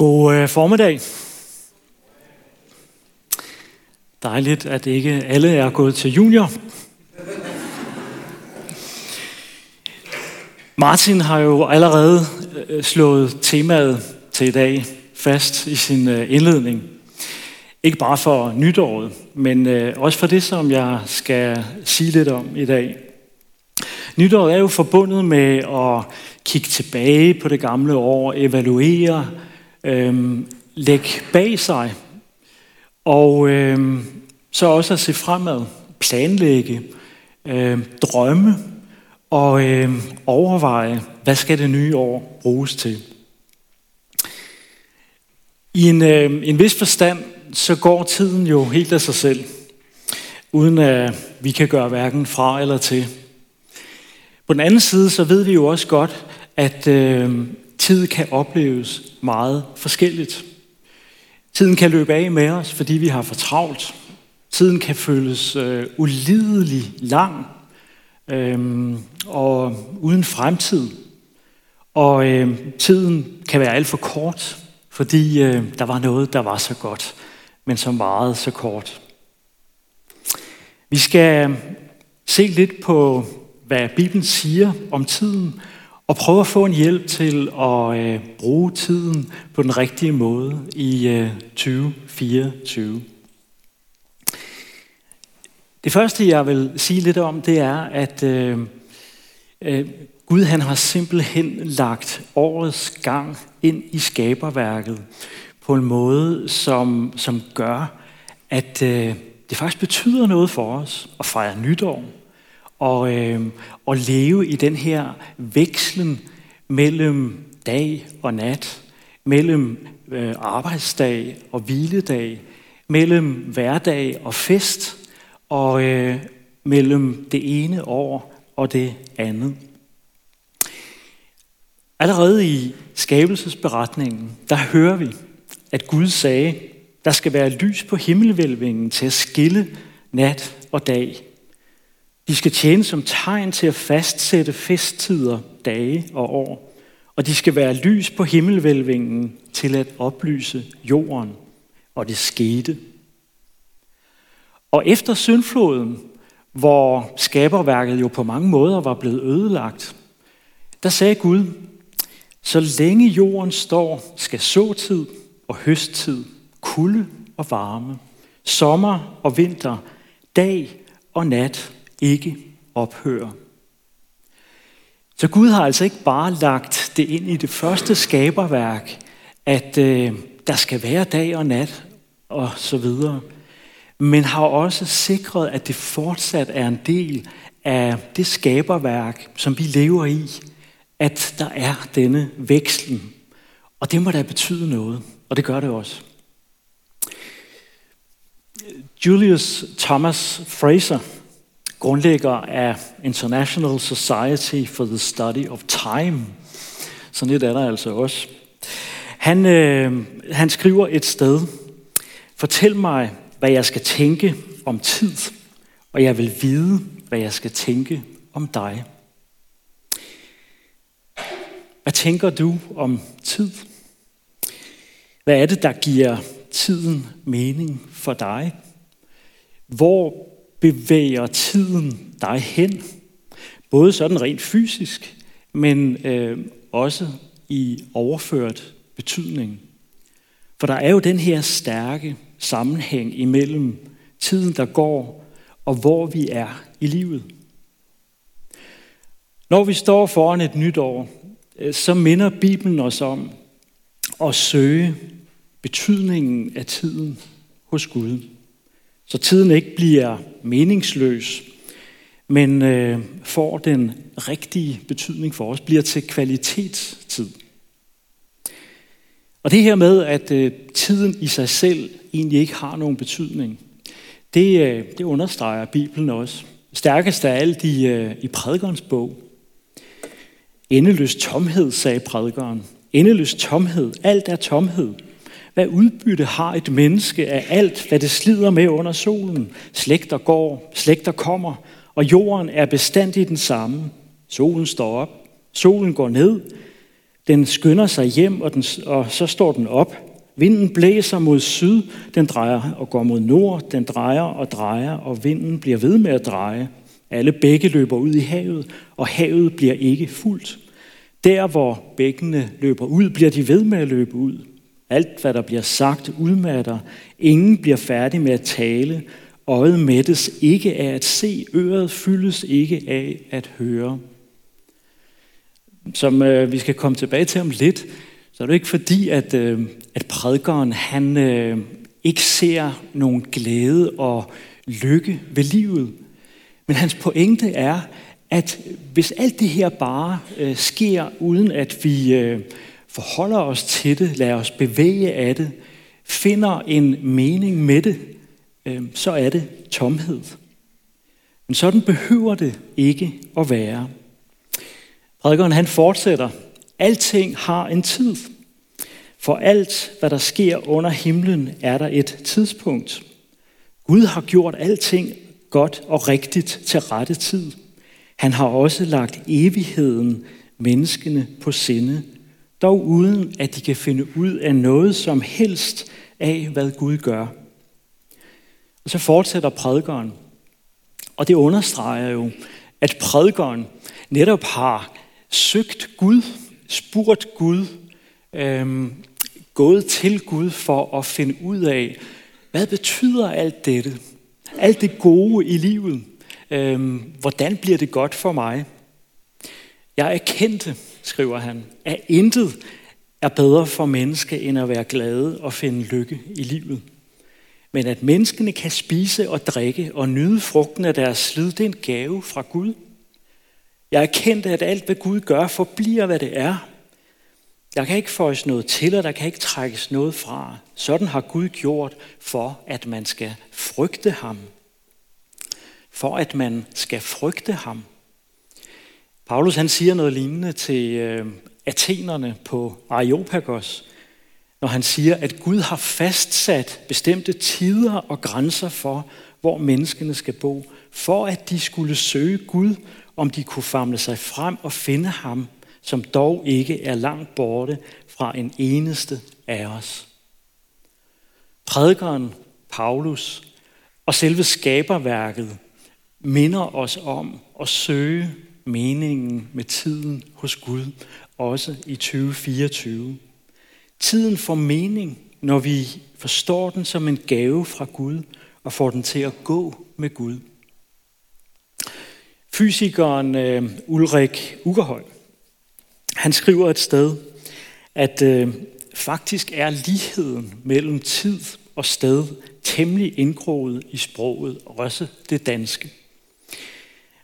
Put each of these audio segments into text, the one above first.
God øh, formiddag. Dejligt, at ikke alle er gået til junior. Martin har jo allerede øh, slået temaet til i dag fast i sin øh, indledning. Ikke bare for nytåret, men også for det, som jeg skal sige lidt om i dag. Nytåret er jo forbundet med at kigge tilbage på det gamle år, evaluere, øhm, lægge bag sig, og øh, så også at se fremad, planlægge, øh, drømme og øh, overveje, hvad skal det nye år bruges til. I en, øh, en vis forstand, så går tiden jo helt af sig selv, uden at vi kan gøre hverken fra eller til. På den anden side, så ved vi jo også godt, at øh, tid kan opleves meget forskelligt. Tiden kan løbe af med os, fordi vi har for travlt. Tiden kan føles øh, ulidelig lang øh, og uden fremtid. Og øh, tiden kan være alt for kort, fordi øh, der var noget, der var så godt, men som varede så kort. Vi skal se lidt på, hvad Bibelen siger om tiden, og prøve at få en hjælp til at øh, bruge tiden på den rigtige måde i øh, 2024. Det første, jeg vil sige lidt om, det er, at øh, øh, Gud han har simpelthen lagt årets gang ind i skaberværket på en måde, som, som gør, at øh, det faktisk betyder noget for os at fejre nytår og, øh, og leve i den her vekslen mellem dag og nat, mellem øh, arbejdsdag og hviledag, mellem hverdag og fest, og øh, mellem det ene år og det andet. Allerede i skabelsesberetningen, der hører vi, at Gud sagde, der skal være lys på himmelvælvingen til at skille nat og dag. De skal tjene som tegn til at fastsætte festtider, dage og år. Og de skal være lys på himmelvælvingen til at oplyse jorden. Og det skete. Og efter syndfloden, hvor skaberværket jo på mange måder var blevet ødelagt, der sagde Gud, så længe jorden står, skal såtid og høsttid, kulde og varme, sommer og vinter, dag og nat ikke ophøre. Så Gud har altså ikke bare lagt det ind i det første skaberværk, at øh, der skal være dag og nat og så videre, men har også sikret, at det fortsat er en del af det skaberværk, som vi lever i, at der er denne vekslen. Og det må da betyde noget, og det gør det også. Julius Thomas Fraser, grundlægger af International Society for the Study of Time. Sådan et er der altså også. Han, øh, han skriver et sted, Fortæl mig, hvad jeg skal tænke om tid, og jeg vil vide, hvad jeg skal tænke om dig. Hvad tænker du om tid? Hvad er det, der giver tiden mening for dig? Hvor bevæger tiden dig hen? Både sådan rent fysisk, men øh, også i overført betydning. For der er jo den her stærke sammenhæng imellem tiden, der går, og hvor vi er i livet. Når vi står foran et nyt år, øh, så minder Bibelen os om at søge betydningen af tiden hos Gud så tiden ikke bliver meningsløs, men øh, får den rigtige betydning for os, bliver til kvalitetstid. Og det her med, at øh, tiden i sig selv egentlig ikke har nogen betydning, det, øh, det understreger Bibelen også. Stærkest af alt i, øh, i prædikernes bog. Endeløs tomhed, sagde prædikeren. Endeløs tomhed. Alt er tomhed. Hvad udbytte har et menneske af alt, hvad det slider med under solen? Slægter går, slægter kommer, og jorden er bestandig den samme. Solen står op, solen går ned, Den skynder sig hjem, og, den, og så står den op. Vinden blæser mod syd, den drejer og går mod nord, den drejer og drejer, og vinden bliver ved med at dreje. Alle bække løber ud i havet, og havet bliver ikke fuldt. Der, hvor bækkene løber ud, bliver de ved med at løbe ud. Alt, hvad der bliver sagt, udmatter. Ingen bliver færdig med at tale. Øjet mættes ikke af at se. Øret fyldes ikke af at høre. Som øh, vi skal komme tilbage til om lidt, så er det ikke fordi, at, øh, at prædikeren han, øh, ikke ser nogen glæde og lykke ved livet. Men hans pointe er, at hvis alt det her bare øh, sker, uden at vi øh, forholder os til det, lader os bevæge af det, finder en mening med det, øh, så er det tomhed. Men sådan behøver det ikke at være. Prædikeren han fortsætter. Alting har en tid. For alt, hvad der sker under himlen, er der et tidspunkt. Gud har gjort alting godt og rigtigt til rette tid. Han har også lagt evigheden menneskene på sinde, dog uden at de kan finde ud af noget som helst af, hvad Gud gør. Og så fortsætter prædikeren. Og det understreger jo, at prædikeren netop har søgt Gud, spurgt Gud, øhm, gået til Gud for at finde ud af, hvad betyder alt dette? Alt det gode i livet. Øhm, hvordan bliver det godt for mig? Jeg erkendte, skriver han, at intet er bedre for menneske end at være glade og finde lykke i livet. Men at menneskene kan spise og drikke og nyde frugten af deres slid, det er en gave fra Gud. Jeg erkendte, at alt, hvad Gud gør, forbliver, hvad det er. Der kan ikke føjes noget til, og der kan ikke trækkes noget fra. Sådan har Gud gjort for, at man skal frygte ham. For at man skal frygte ham. Paulus han siger noget lignende til øh, athenerne på Areopagos, når han siger, at Gud har fastsat bestemte tider og grænser for, hvor menneskene skal bo, for at de skulle søge Gud, om de kunne famle sig frem og finde ham, som dog ikke er langt borte fra en eneste af os. Prædikeren Paulus og selve skaberværket minder os om at søge meningen med tiden hos Gud, også i 2024. Tiden får mening, når vi forstår den som en gave fra Gud og får den til at gå med Gud. Fysikeren øh, Ulrik Ugerhøj, han skriver et sted, at øh, faktisk er ligheden mellem tid og sted temmelig indgroet i sproget, også det danske.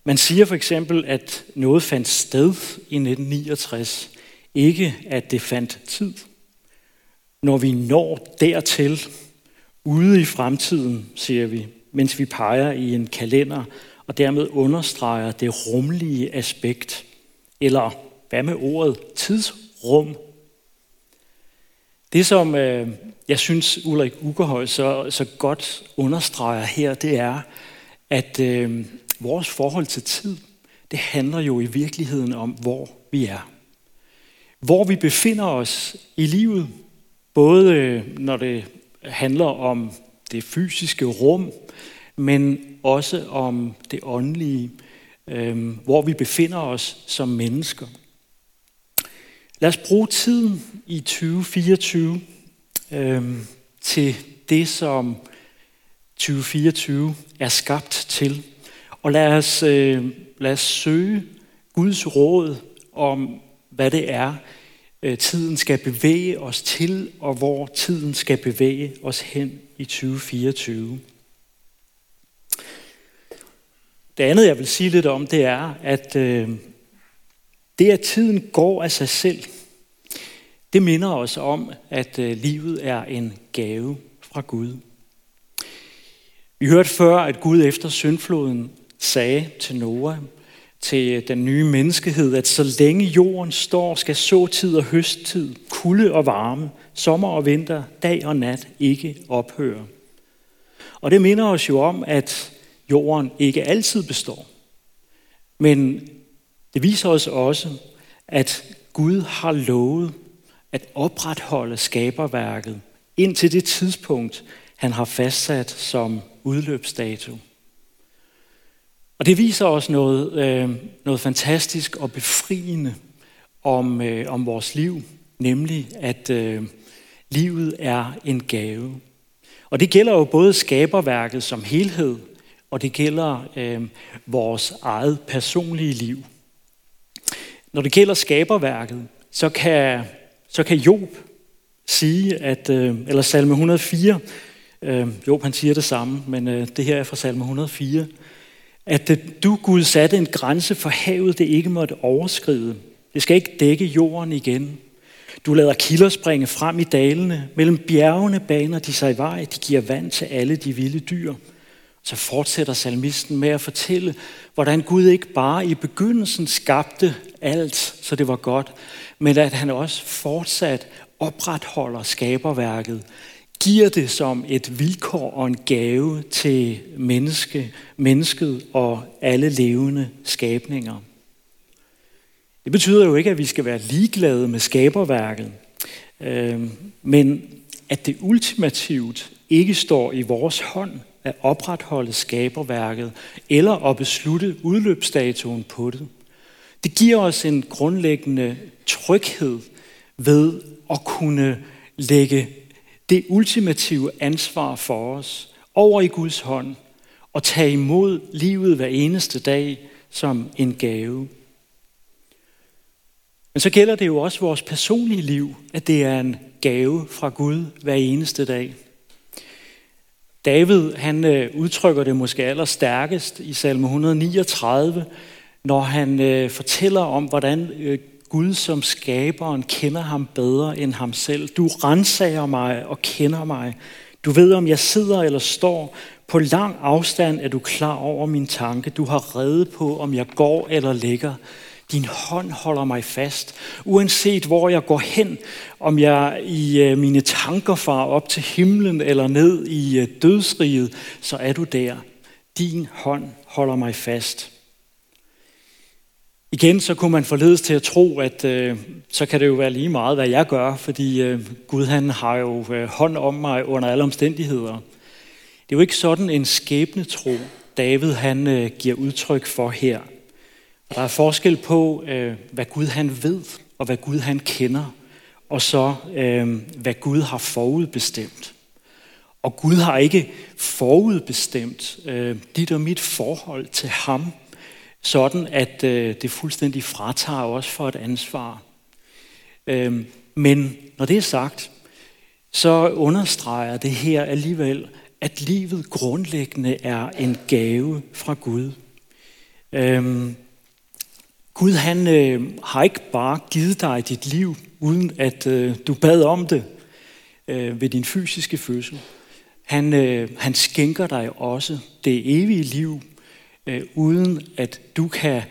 Man siger for eksempel, at noget fandt sted i 1969, ikke at det fandt tid. Når vi når dertil, ude i fremtiden, siger vi, mens vi peger i en kalender, og dermed understreger det rumlige aspekt. Eller hvad med ordet tidsrum? Det, som øh, jeg synes Ulrik Ugerhøj så, så godt understreger her, det er, at øh, vores forhold til tid, det handler jo i virkeligheden om, hvor vi er. Hvor vi befinder os i livet, både øh, når det handler om det fysiske rum, men også om det åndelige, øh, hvor vi befinder os som mennesker. Lad os bruge tiden i 2024 øh, til det, som 2024 er skabt til. Og lad os, øh, lad os søge Guds råd om, hvad det er, øh, tiden skal bevæge os til, og hvor tiden skal bevæge os hen i 2024. Det andet, jeg vil sige lidt om, det er, at øh, det, at tiden går af sig selv, det minder os om, at øh, livet er en gave fra Gud. Vi hørte før, at Gud efter syndfloden sagde til Noah, til den nye menneskehed, at så længe jorden står, skal såtid og høsttid, kulde og varme, sommer og vinter, dag og nat ikke ophøre. Og det minder os jo om, at jorden ikke altid består. Men det viser os også, at Gud har lovet at opretholde skaberværket indtil det tidspunkt, han har fastsat som udløbsdato. Og det viser os noget, øh, noget fantastisk og befriende om, øh, om vores liv, nemlig at øh, livet er en gave. Og det gælder jo både skaberværket som helhed, og det gælder øh, vores eget personlige liv. Når det gælder skaberværket, så kan, så kan Job sige, at, øh, eller salme 104, øh, Job han siger det samme, men øh, det her er fra salme 104, at du Gud satte en grænse for havet, det ikke måtte overskride. Det skal ikke dække jorden igen. Du lader kilder springe frem i dalene. Mellem bjergene baner de sig vej. De giver vand til alle de vilde dyr. Så fortsætter salmisten med at fortælle, hvordan Gud ikke bare i begyndelsen skabte alt, så det var godt, men at han også fortsat opretholder skaberværket, giver det som et vilkår og en gave til menneske, mennesket og alle levende skabninger. Det betyder jo ikke, at vi skal være ligeglade med skaberværket, øh, men at det ultimativt ikke står i vores hånd at opretholde skaberværket eller at beslutte udløbsdatoen på det. Det giver os en grundlæggende tryghed ved at kunne lægge det ultimative ansvar for os over i Guds hånd og tage imod livet hver eneste dag som en gave. Men så gælder det jo også vores personlige liv, at det er en gave fra Gud hver eneste dag. David han øh, udtrykker det måske allerstærkest i salme 139, når han øh, fortæller om, hvordan øh, Gud som skaberen kender ham bedre end ham selv. Du renser mig og kender mig. Du ved, om jeg sidder eller står. På lang afstand er du klar over min tanke. Du har reddet på, om jeg går eller ligger. Din hånd holder mig fast, uanset hvor jeg går hen, om jeg i øh, mine tanker far op til himlen eller ned i øh, dødsriget, så er du der. Din hånd holder mig fast. Igen så kunne man forledes til at tro, at øh, så kan det jo være lige meget, hvad jeg gør, fordi øh, Gud han har jo øh, hånd om mig under alle omstændigheder. Det er jo ikke sådan en skæbne tro, David han øh, giver udtryk for her. Der er forskel på, øh, hvad Gud han ved, og hvad Gud han kender, og så øh, hvad Gud har forudbestemt. Og Gud har ikke forudbestemt øh, dit og mit forhold til ham, sådan at øh, det fuldstændig fratager os for et ansvar. Øhm, men når det er sagt, så understreger det her alligevel, at livet grundlæggende er en gave fra Gud. Øhm, Gud han øh, har ikke bare givet dig dit liv, uden at øh, du bad om det øh, ved din fysiske fødsel. Han, øh, han skænker dig også det evige liv, øh, uden at du kan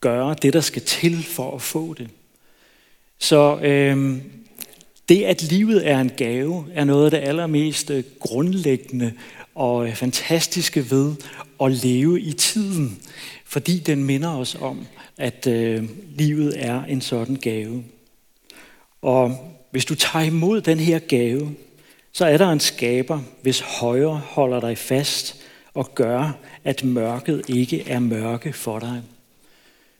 gøre det, der skal til for at få det. Så øh, det, at livet er en gave, er noget af det allermest øh, grundlæggende og øh, fantastiske ved at leve i tiden, fordi den minder os om, at øh, livet er en sådan gave. Og hvis du tager imod den her gave, så er der en skaber, hvis højre holder dig fast og gøre, at mørket ikke er mørke for dig.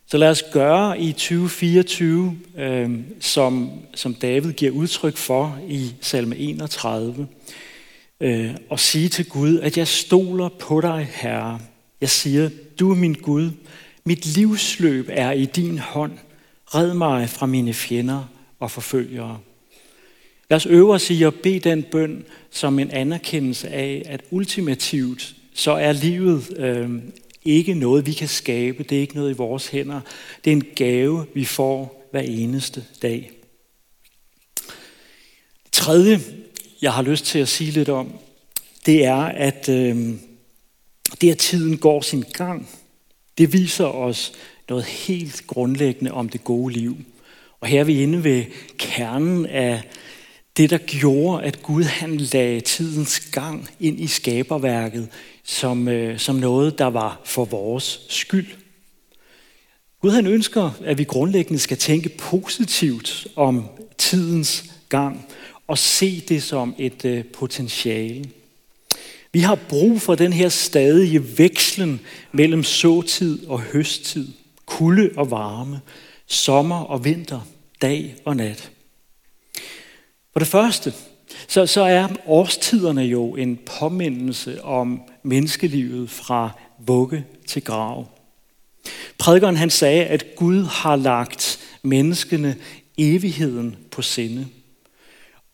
Så lad os gøre i 2024, øh, som, som David giver udtryk for i salme 31, øh, og sige til Gud, at jeg stoler på dig, Herre. Jeg siger, du er min Gud, mit livsløb er i din hånd. Red mig fra mine fjender og forfølgere. Lad os øve os i at bede den bøn som en anerkendelse af, at ultimativt så er livet øh, ikke noget, vi kan skabe. Det er ikke noget i vores hænder. Det er en gave, vi får hver eneste dag. Det tredje, jeg har lyst til at sige lidt om, det er, at øh, det, at tiden går sin gang, det viser os noget helt grundlæggende om det gode liv. Og her er vi inde ved kernen af det, der gjorde, at Gud han lagde tidens gang ind i skaberværket som, øh, som noget, der var for vores skyld. Gud han ønsker, at vi grundlæggende skal tænke positivt om tidens gang og se det som et øh, potentiale. Vi har brug for den her stadige vekslen mellem såtid og høsttid, kulde og varme, sommer og vinter, dag og nat. For det første, så, så er årstiderne jo en påmindelse om menneskelivet fra vugge til grav. Prædikeren han sagde, at Gud har lagt menneskene evigheden på sinde.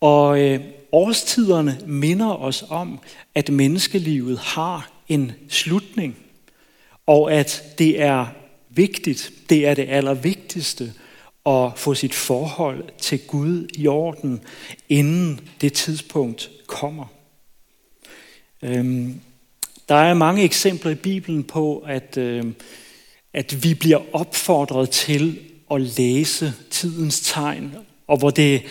Og øh, årstiderne minder os om, at menneskelivet har en slutning, og at det er vigtigt, det er det allervigtigste, at få sit forhold til Gud i orden, inden det tidspunkt kommer. Øhm, der er mange eksempler i Bibelen på, at, øh, at vi bliver opfordret til at læse tidens tegn, og hvor det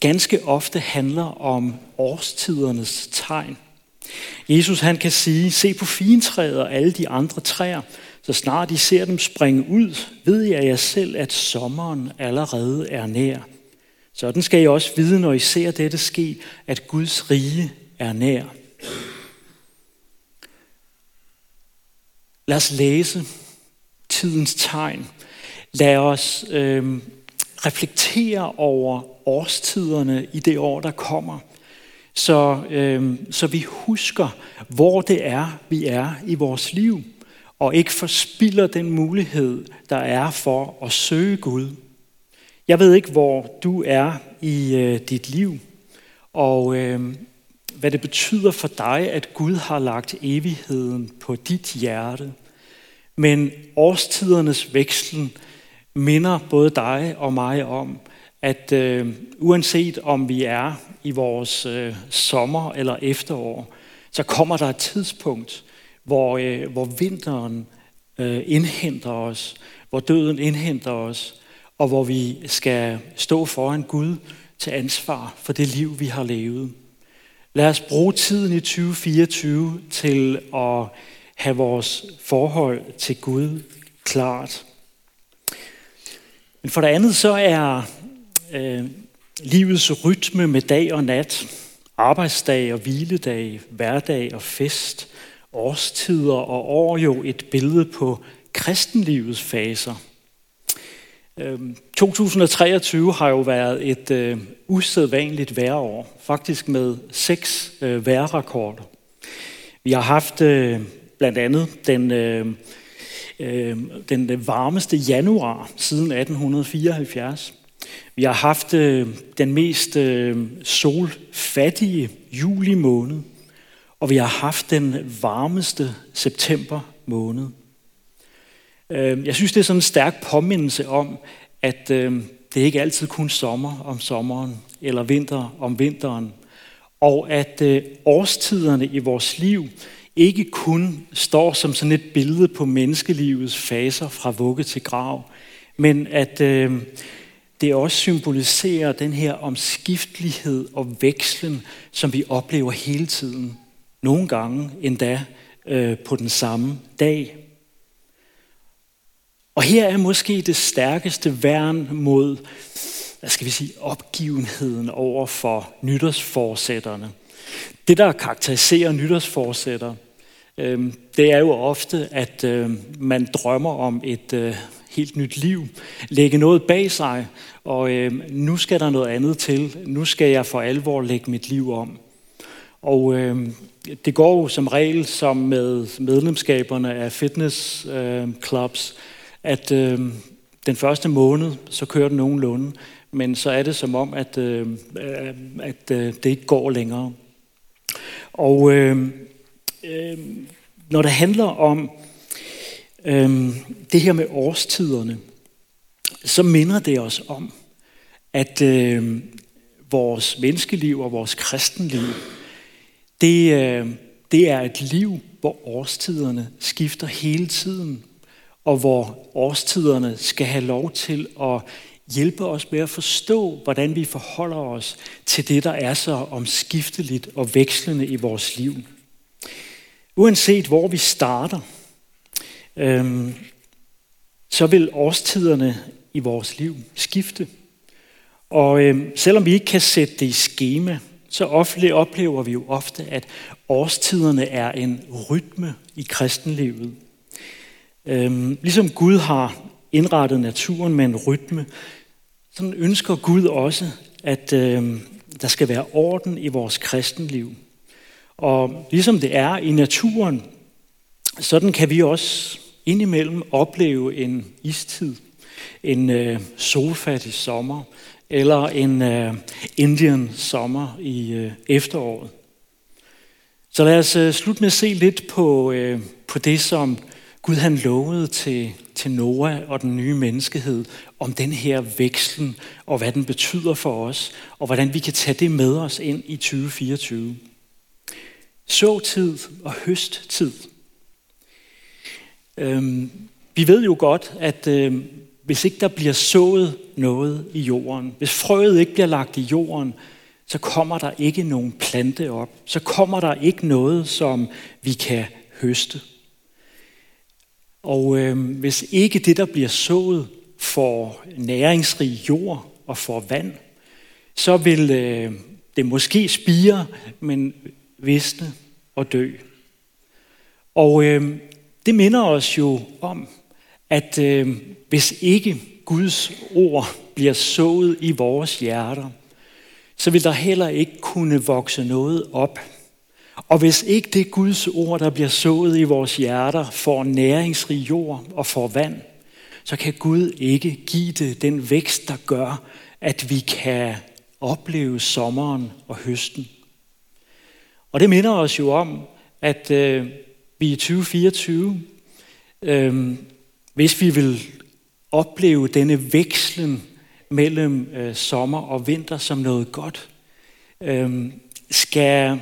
ganske ofte handler om årstidernes tegn. Jesus han kan sige, se på fintræet og alle de andre træer, så snart I ser dem springe ud, ved jeg jer selv, at sommeren allerede er nær. Sådan skal I også vide, når I ser dette ske, at Guds rige er nær. Lad os læse tidens tegn. Lad os øh, reflektere over årstiderne i det år, der kommer, så, øh, så vi husker, hvor det er, vi er i vores liv, og ikke forspilder den mulighed, der er for at søge Gud. Jeg ved ikke, hvor du er i øh, dit liv, og øh, hvad det betyder for dig, at Gud har lagt evigheden på dit hjerte. Men årstidernes vekslen minder både dig og mig om, at øh, uanset om vi er i vores øh, sommer eller efterår, så kommer der et tidspunkt, hvor, øh, hvor vinteren øh, indhenter os, hvor døden indhenter os, og hvor vi skal stå foran Gud til ansvar for det liv, vi har levet. Lad os bruge tiden i 2024 til at have vores forhold til Gud klart. Men for det andet så er øh, livets rytme med dag og nat, arbejdsdag og hviledag, hverdag og fest, årstider og år jo et billede på kristenlivets faser. Øhm, 2023 har jo været et øh, usædvanligt værreår, faktisk med seks øh, værrekorder. Vi har haft øh, blandt andet den, øh, øh, den varmeste januar siden 1874. Vi har haft øh, den mest øh, solfattige juli måned, og vi har haft den varmeste september måned. Øh, jeg synes, det er sådan en stærk påmindelse om, at øhm, det ikke altid kun sommer om sommeren, eller vinter om vinteren, og at øh, årstiderne i vores liv ikke kun står som sådan et billede på menneskelivets faser fra vugge til grav, men at øh, det også symboliserer den her omskiftelighed og vekslen, som vi oplever hele tiden. Nogle gange endda øh, på den samme dag. Og her er måske det stærkeste værn mod, hvad skal vi sige, opgivenheden over for nytårsforsætterne. Det, der karakteriserer nytårsforsætter, øh, det er jo ofte, at øh, man drømmer om et øh, helt nyt liv, lægge noget bag sig, og øh, nu skal der noget andet til. Nu skal jeg for alvor lægge mit liv om. Og øh, det går jo som regel som med medlemskaberne af fitness øh, clubs, at øh, den første måned, så kører den nogenlunde, men så er det som om, at, øh, øh, at øh, det ikke går længere. Og øh, øh, når det handler om øh, det her med årstiderne, så minder det os om, at øh, vores menneskeliv og vores kristenliv, det, øh, det er et liv, hvor årstiderne skifter hele tiden, og hvor årstiderne skal have lov til at hjælpe os med at forstå, hvordan vi forholder os til det, der er så omskifteligt og vekslende i vores liv. Uanset hvor vi starter, øhm, så vil årstiderne i vores liv skifte. Og øhm, selvom vi ikke kan sætte det i schema, så oplever vi jo ofte, at årstiderne er en rytme i kristenlivet. Øhm, ligesom Gud har indrettet naturen med en rytme, sådan ønsker Gud også, at øhm, der skal være orden i vores kristenliv. Og ligesom det er i naturen, sådan kan vi også indimellem opleve en istid, en øh, solfattig sommer, eller en øh, Indian sommer i øh, efteråret. Så lad os øh, slutte med at se lidt på, øh, på det, som Gud han lovede til, til Noah og den nye menneskehed om den her vekslen, og hvad den betyder for os, og hvordan vi kan tage det med os ind i 2024. Såtid og høsttid. Øhm, vi ved jo godt, at øhm, hvis ikke der bliver sået noget i jorden, hvis frøet ikke bliver lagt i jorden, så kommer der ikke nogen plante op. Så kommer der ikke noget, som vi kan høste. Og øh, hvis ikke det, der bliver sået, får næringsrig jord og får vand, så vil øh, det måske spire, men visne og dø. Og øh, det minder os jo om, at øh, hvis ikke Guds ord bliver sået i vores hjerter, så vil der heller ikke kunne vokse noget op. Og hvis ikke det Guds ord, der bliver sået i vores hjerter, får næringsrig jord og får vand, så kan Gud ikke give det den vækst, der gør, at vi kan opleve sommeren og høsten. Og det minder os jo om, at øh, vi i 2024, øh, hvis vi vil opleve denne vekslen mellem øh, sommer og vinter som noget godt, øh, skal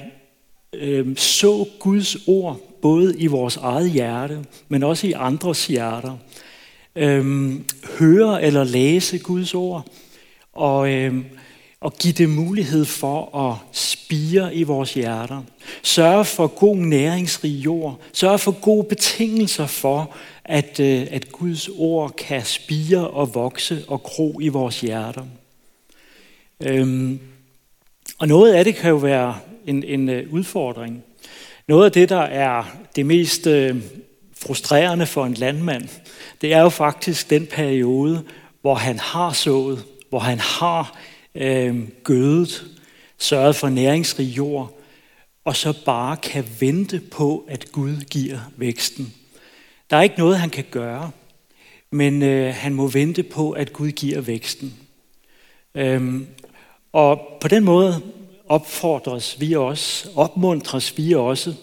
øh, så Guds ord både i vores eget hjerte, men også i andres hjerter. Øh, høre eller læse Guds ord, og, øh, og give det mulighed for at spire i vores hjerter. Sørge for god næringsrig jord. Sørge for gode betingelser for, at, øh, at Guds ord kan spire og vokse og gro i vores hjerter. Øhm, og noget af det kan jo være en, en øh, udfordring. Noget af det, der er det mest øh, frustrerende for en landmand, det er jo faktisk den periode, hvor han har sået, hvor han har øh, gødet, sørget for næringsrig jord, og så bare kan vente på, at Gud giver væksten. Der er ikke noget, han kan gøre, men øh, han må vente på, at Gud giver væksten. Øhm, og på den måde opfordres vi også, opmuntres vi også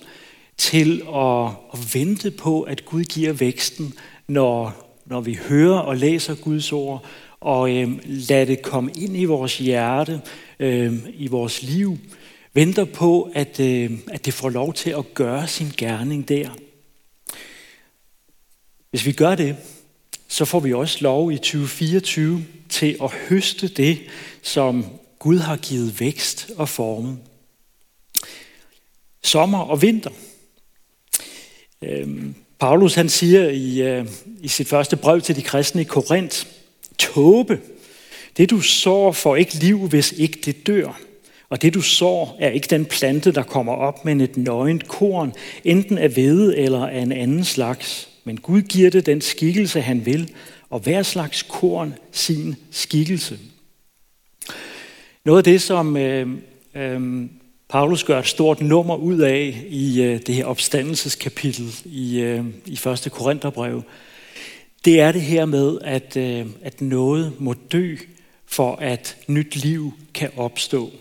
til at, at vente på, at Gud giver væksten, når, når vi hører og læser Guds ord, og øh, lade det komme ind i vores hjerte, øh, i vores liv. Venter på, at, øh, at det får lov til at gøre sin gerning der. Hvis vi gør det, så får vi også lov i 2024 til at høste det, som Gud har givet vækst og formet. Sommer og vinter. Øhm, Paulus han siger i, øh, i sit første brev til de kristne i Korinth, Tåbe, det du sår får ikke liv, hvis ikke det dør. Og det du sår er ikke den plante, der kommer op men et nøgent korn, enten af hvede eller af en anden slags. Men Gud giver det den skikkelse, han vil, og hver slags korn sin skikkelse. Noget af det, som øh, øh, Paulus gør et stort nummer ud af i øh, det her opstandelseskapitel i, øh, i 1. Korintherbrev, det er det her med, at, øh, at noget må dø, for at nyt liv kan opstå.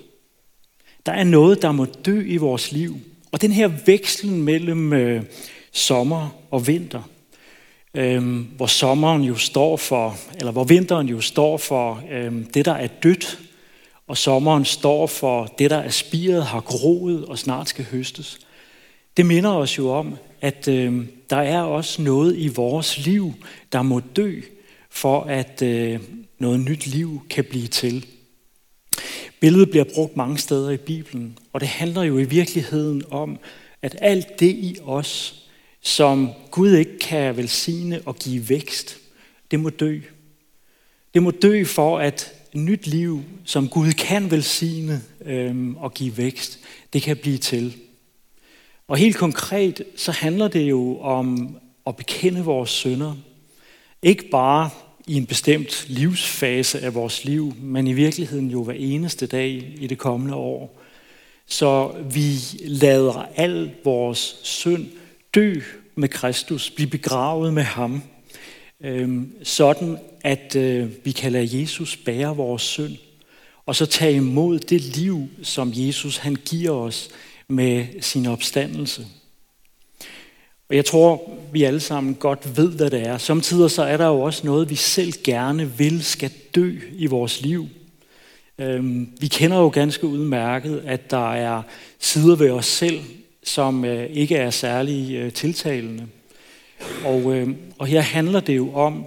Der er noget, der må dø i vores liv. Og den her vekslen mellem øh, sommer og vinter, øh, hvor sommeren jo står for, eller hvor vinteren jo står for øh, det, der er dødt, og sommeren står for det, der er spiret, har groet og snart skal høstes. Det minder os jo om, at øh, der er også noget i vores liv, der må dø, for at øh, noget nyt liv kan blive til. Billedet bliver brugt mange steder i Bibelen, og det handler jo i virkeligheden om, at alt det i os, som Gud ikke kan velsigne og give vækst, det må dø. Det må dø for, at nyt liv, som Gud kan velsigne øh, og give vækst, det kan blive til. Og helt konkret, så handler det jo om at bekende vores sønder. Ikke bare i en bestemt livsfase af vores liv, men i virkeligheden jo hver eneste dag i det kommende år. Så vi lader al vores synd dø med Kristus, blive begravet med ham, øhm, sådan at øh, vi kan lade Jesus bære vores synd, og så tage imod det liv, som Jesus han giver os med sin opstandelse. Og jeg tror, vi alle sammen godt ved, hvad det er. Samtidig så er der jo også noget, vi selv gerne vil skal dø i vores liv. Øhm, vi kender jo ganske udmærket, at der er sider ved os selv, som øh, ikke er særlig øh, tiltalende. Og, øh, og her handler det jo om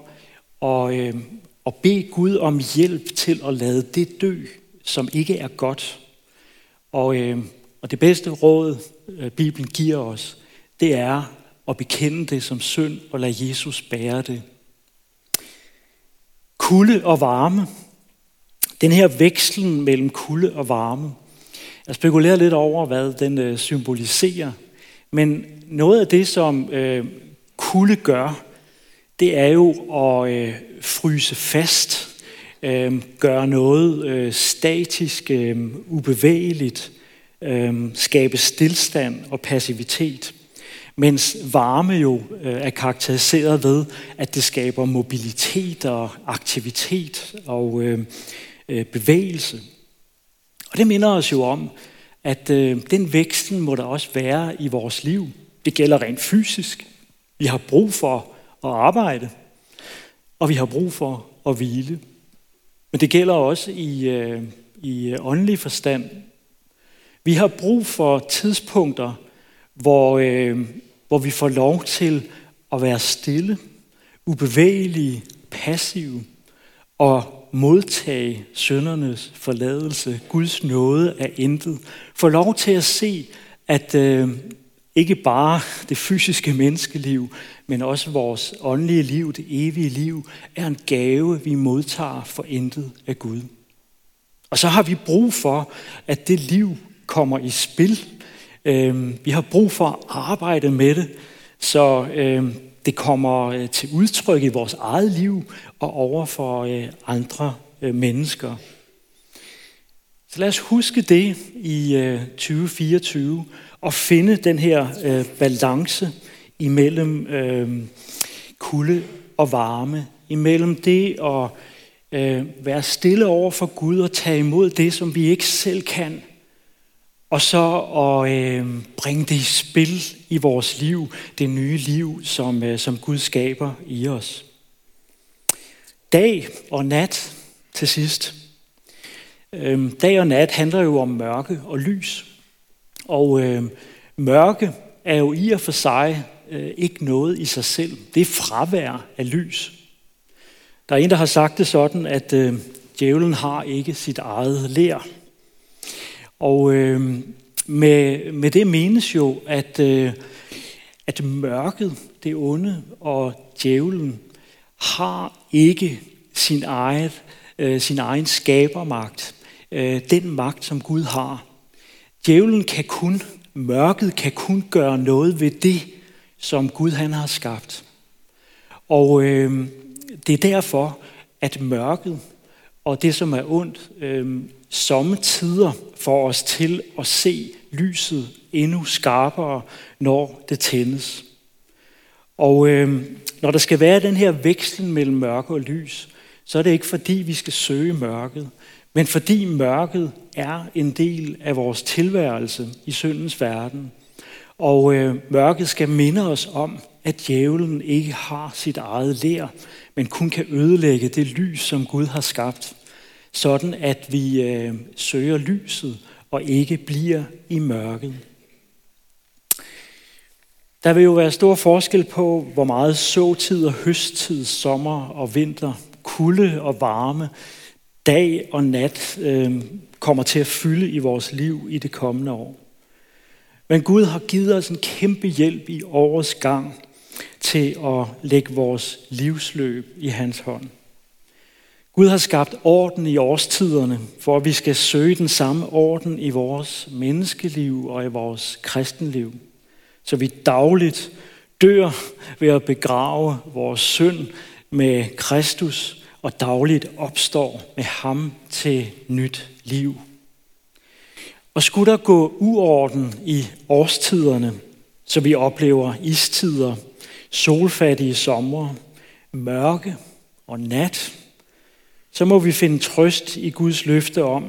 at, øh, at bede Gud om hjælp til at lade det dø, som ikke er godt. Og, øh, og det bedste råd, øh, Bibelen giver os, det er at bekende det som synd og lade Jesus bære det. Kulde og varme. Den her vekslen mellem kulde og varme. Jeg spekulerer lidt over, hvad den øh, symboliserer. Men noget af det, som øh, kulde gør, det er jo at øh, fryse fast, øh, gøre noget øh, statisk, øh, ubevægeligt, øh, skabe stillstand og passivitet. Mens varme jo øh, er karakteriseret ved, at det skaber mobilitet og aktivitet og øh, øh, bevægelse. Og det minder os jo om, at øh, den væksten må der også være i vores liv. Det gælder rent fysisk. Vi har brug for at arbejde, og vi har brug for at hvile. Men det gælder også i, øh, i åndelig forstand. Vi har brug for tidspunkter, hvor, øh, hvor vi får lov til at være stille, ubevægelige, passive og modtage søndernes forladelse, Guds nåde af intet. Få lov til at se, at øh, ikke bare det fysiske menneskeliv, men også vores åndelige liv, det evige liv, er en gave, vi modtager for intet af Gud. Og så har vi brug for, at det liv kommer i spil. Øhm, vi har brug for at arbejde med det, så øhm, det kommer øh, til udtryk i vores eget liv og over for øh, andre øh, mennesker. Så lad os huske det i 2024 at finde den her øh, balance imellem øh, kulde og varme, imellem det at øh, være stille over for Gud og tage imod det, som vi ikke selv kan, og så at øh, bringe det i spil i vores liv, det nye liv, som, øh, som Gud skaber i os. Dag og nat til sidst. Øh, dag og nat handler jo om mørke og lys. Og øh, mørke er jo i og for sig øh, ikke noget i sig selv. Det er fravær af lys. Der er en, der har sagt det sådan, at øh, djævlen har ikke sit eget lær. Og øh, med, med det menes jo, at, øh, at mørket, det onde og djævlen, har ikke sin, eget, øh, sin egen skabermagt. Øh, den magt, som Gud har. Djævlen kan kun, mørket kan kun gøre noget ved det, som Gud han har skabt. Og øh, det er derfor, at mørket og det, som er ondt, øh, sommetider får os til at se lyset endnu skarpere, når det tændes. Og øh, når der skal være den her vekslen mellem mørke og lys, så er det ikke fordi, vi skal søge mørket, men fordi mørket er en del af vores tilværelse i syndens verden. Og øh, mørket skal minde os om, at djævlen ikke har sit eget lær, men kun kan ødelægge det lys, som Gud har skabt sådan at vi øh, søger lyset og ikke bliver i mørket. Der vil jo være stor forskel på, hvor meget såtid og høsttid, sommer og vinter, kulde og varme, dag og nat øh, kommer til at fylde i vores liv i det kommende år. Men Gud har givet os en kæmpe hjælp i årets gang til at lægge vores livsløb i hans hånd. Gud har skabt orden i årstiderne, for at vi skal søge den samme orden i vores menneskeliv og i vores kristenliv. Så vi dagligt dør ved at begrave vores synd med Kristus og dagligt opstår med ham til nyt liv. Og skulle der gå uorden i årstiderne, så vi oplever istider, solfattige sommer, mørke og nat, så må vi finde trøst i Guds løfte om,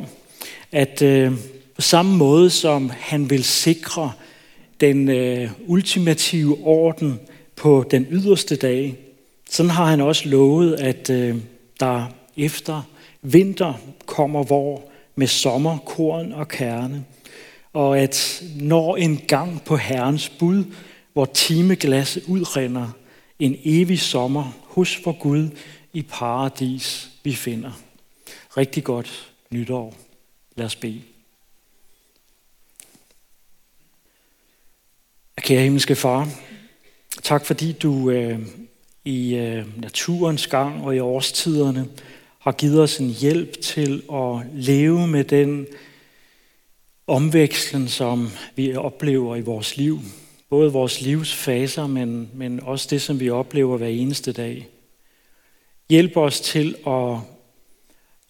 at øh, på samme måde som han vil sikre den øh, ultimative orden på den yderste dag, sådan har han også lovet, at øh, der efter vinter kommer vor med sommer, korn og kerne, og at når en gang på Herrens bud, hvor timeglasset udrinder, en evig sommer hos for Gud i paradis vi finder. Rigtig godt nytår. Lad os bede. Kære himmelske far, tak fordi du øh, i øh, naturens gang og i årstiderne har givet os en hjælp til at leve med den omvekslen, som vi oplever i vores liv. Både vores livsfaser, men, men også det, som vi oplever hver eneste dag. Hjælp os til at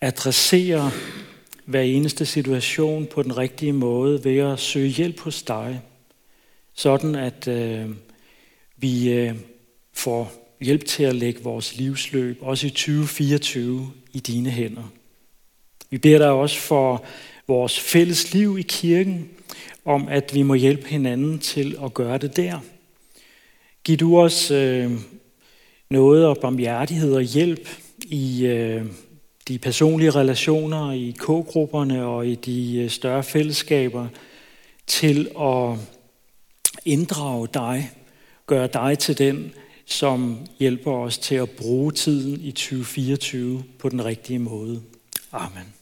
adressere hver eneste situation på den rigtige måde ved at søge hjælp hos dig, sådan at øh, vi øh, får hjælp til at lægge vores livsløb, også i 2024, i dine hænder. Vi beder dig også for vores fælles liv i kirken, om at vi må hjælpe hinanden til at gøre det der. Giv du os øh, noget og barmhjertighed og hjælp i øh, de personlige relationer, i k-grupperne og i de øh, større fællesskaber til at inddrage dig, gøre dig til den, som hjælper os til at bruge tiden i 2024 på den rigtige måde. Amen.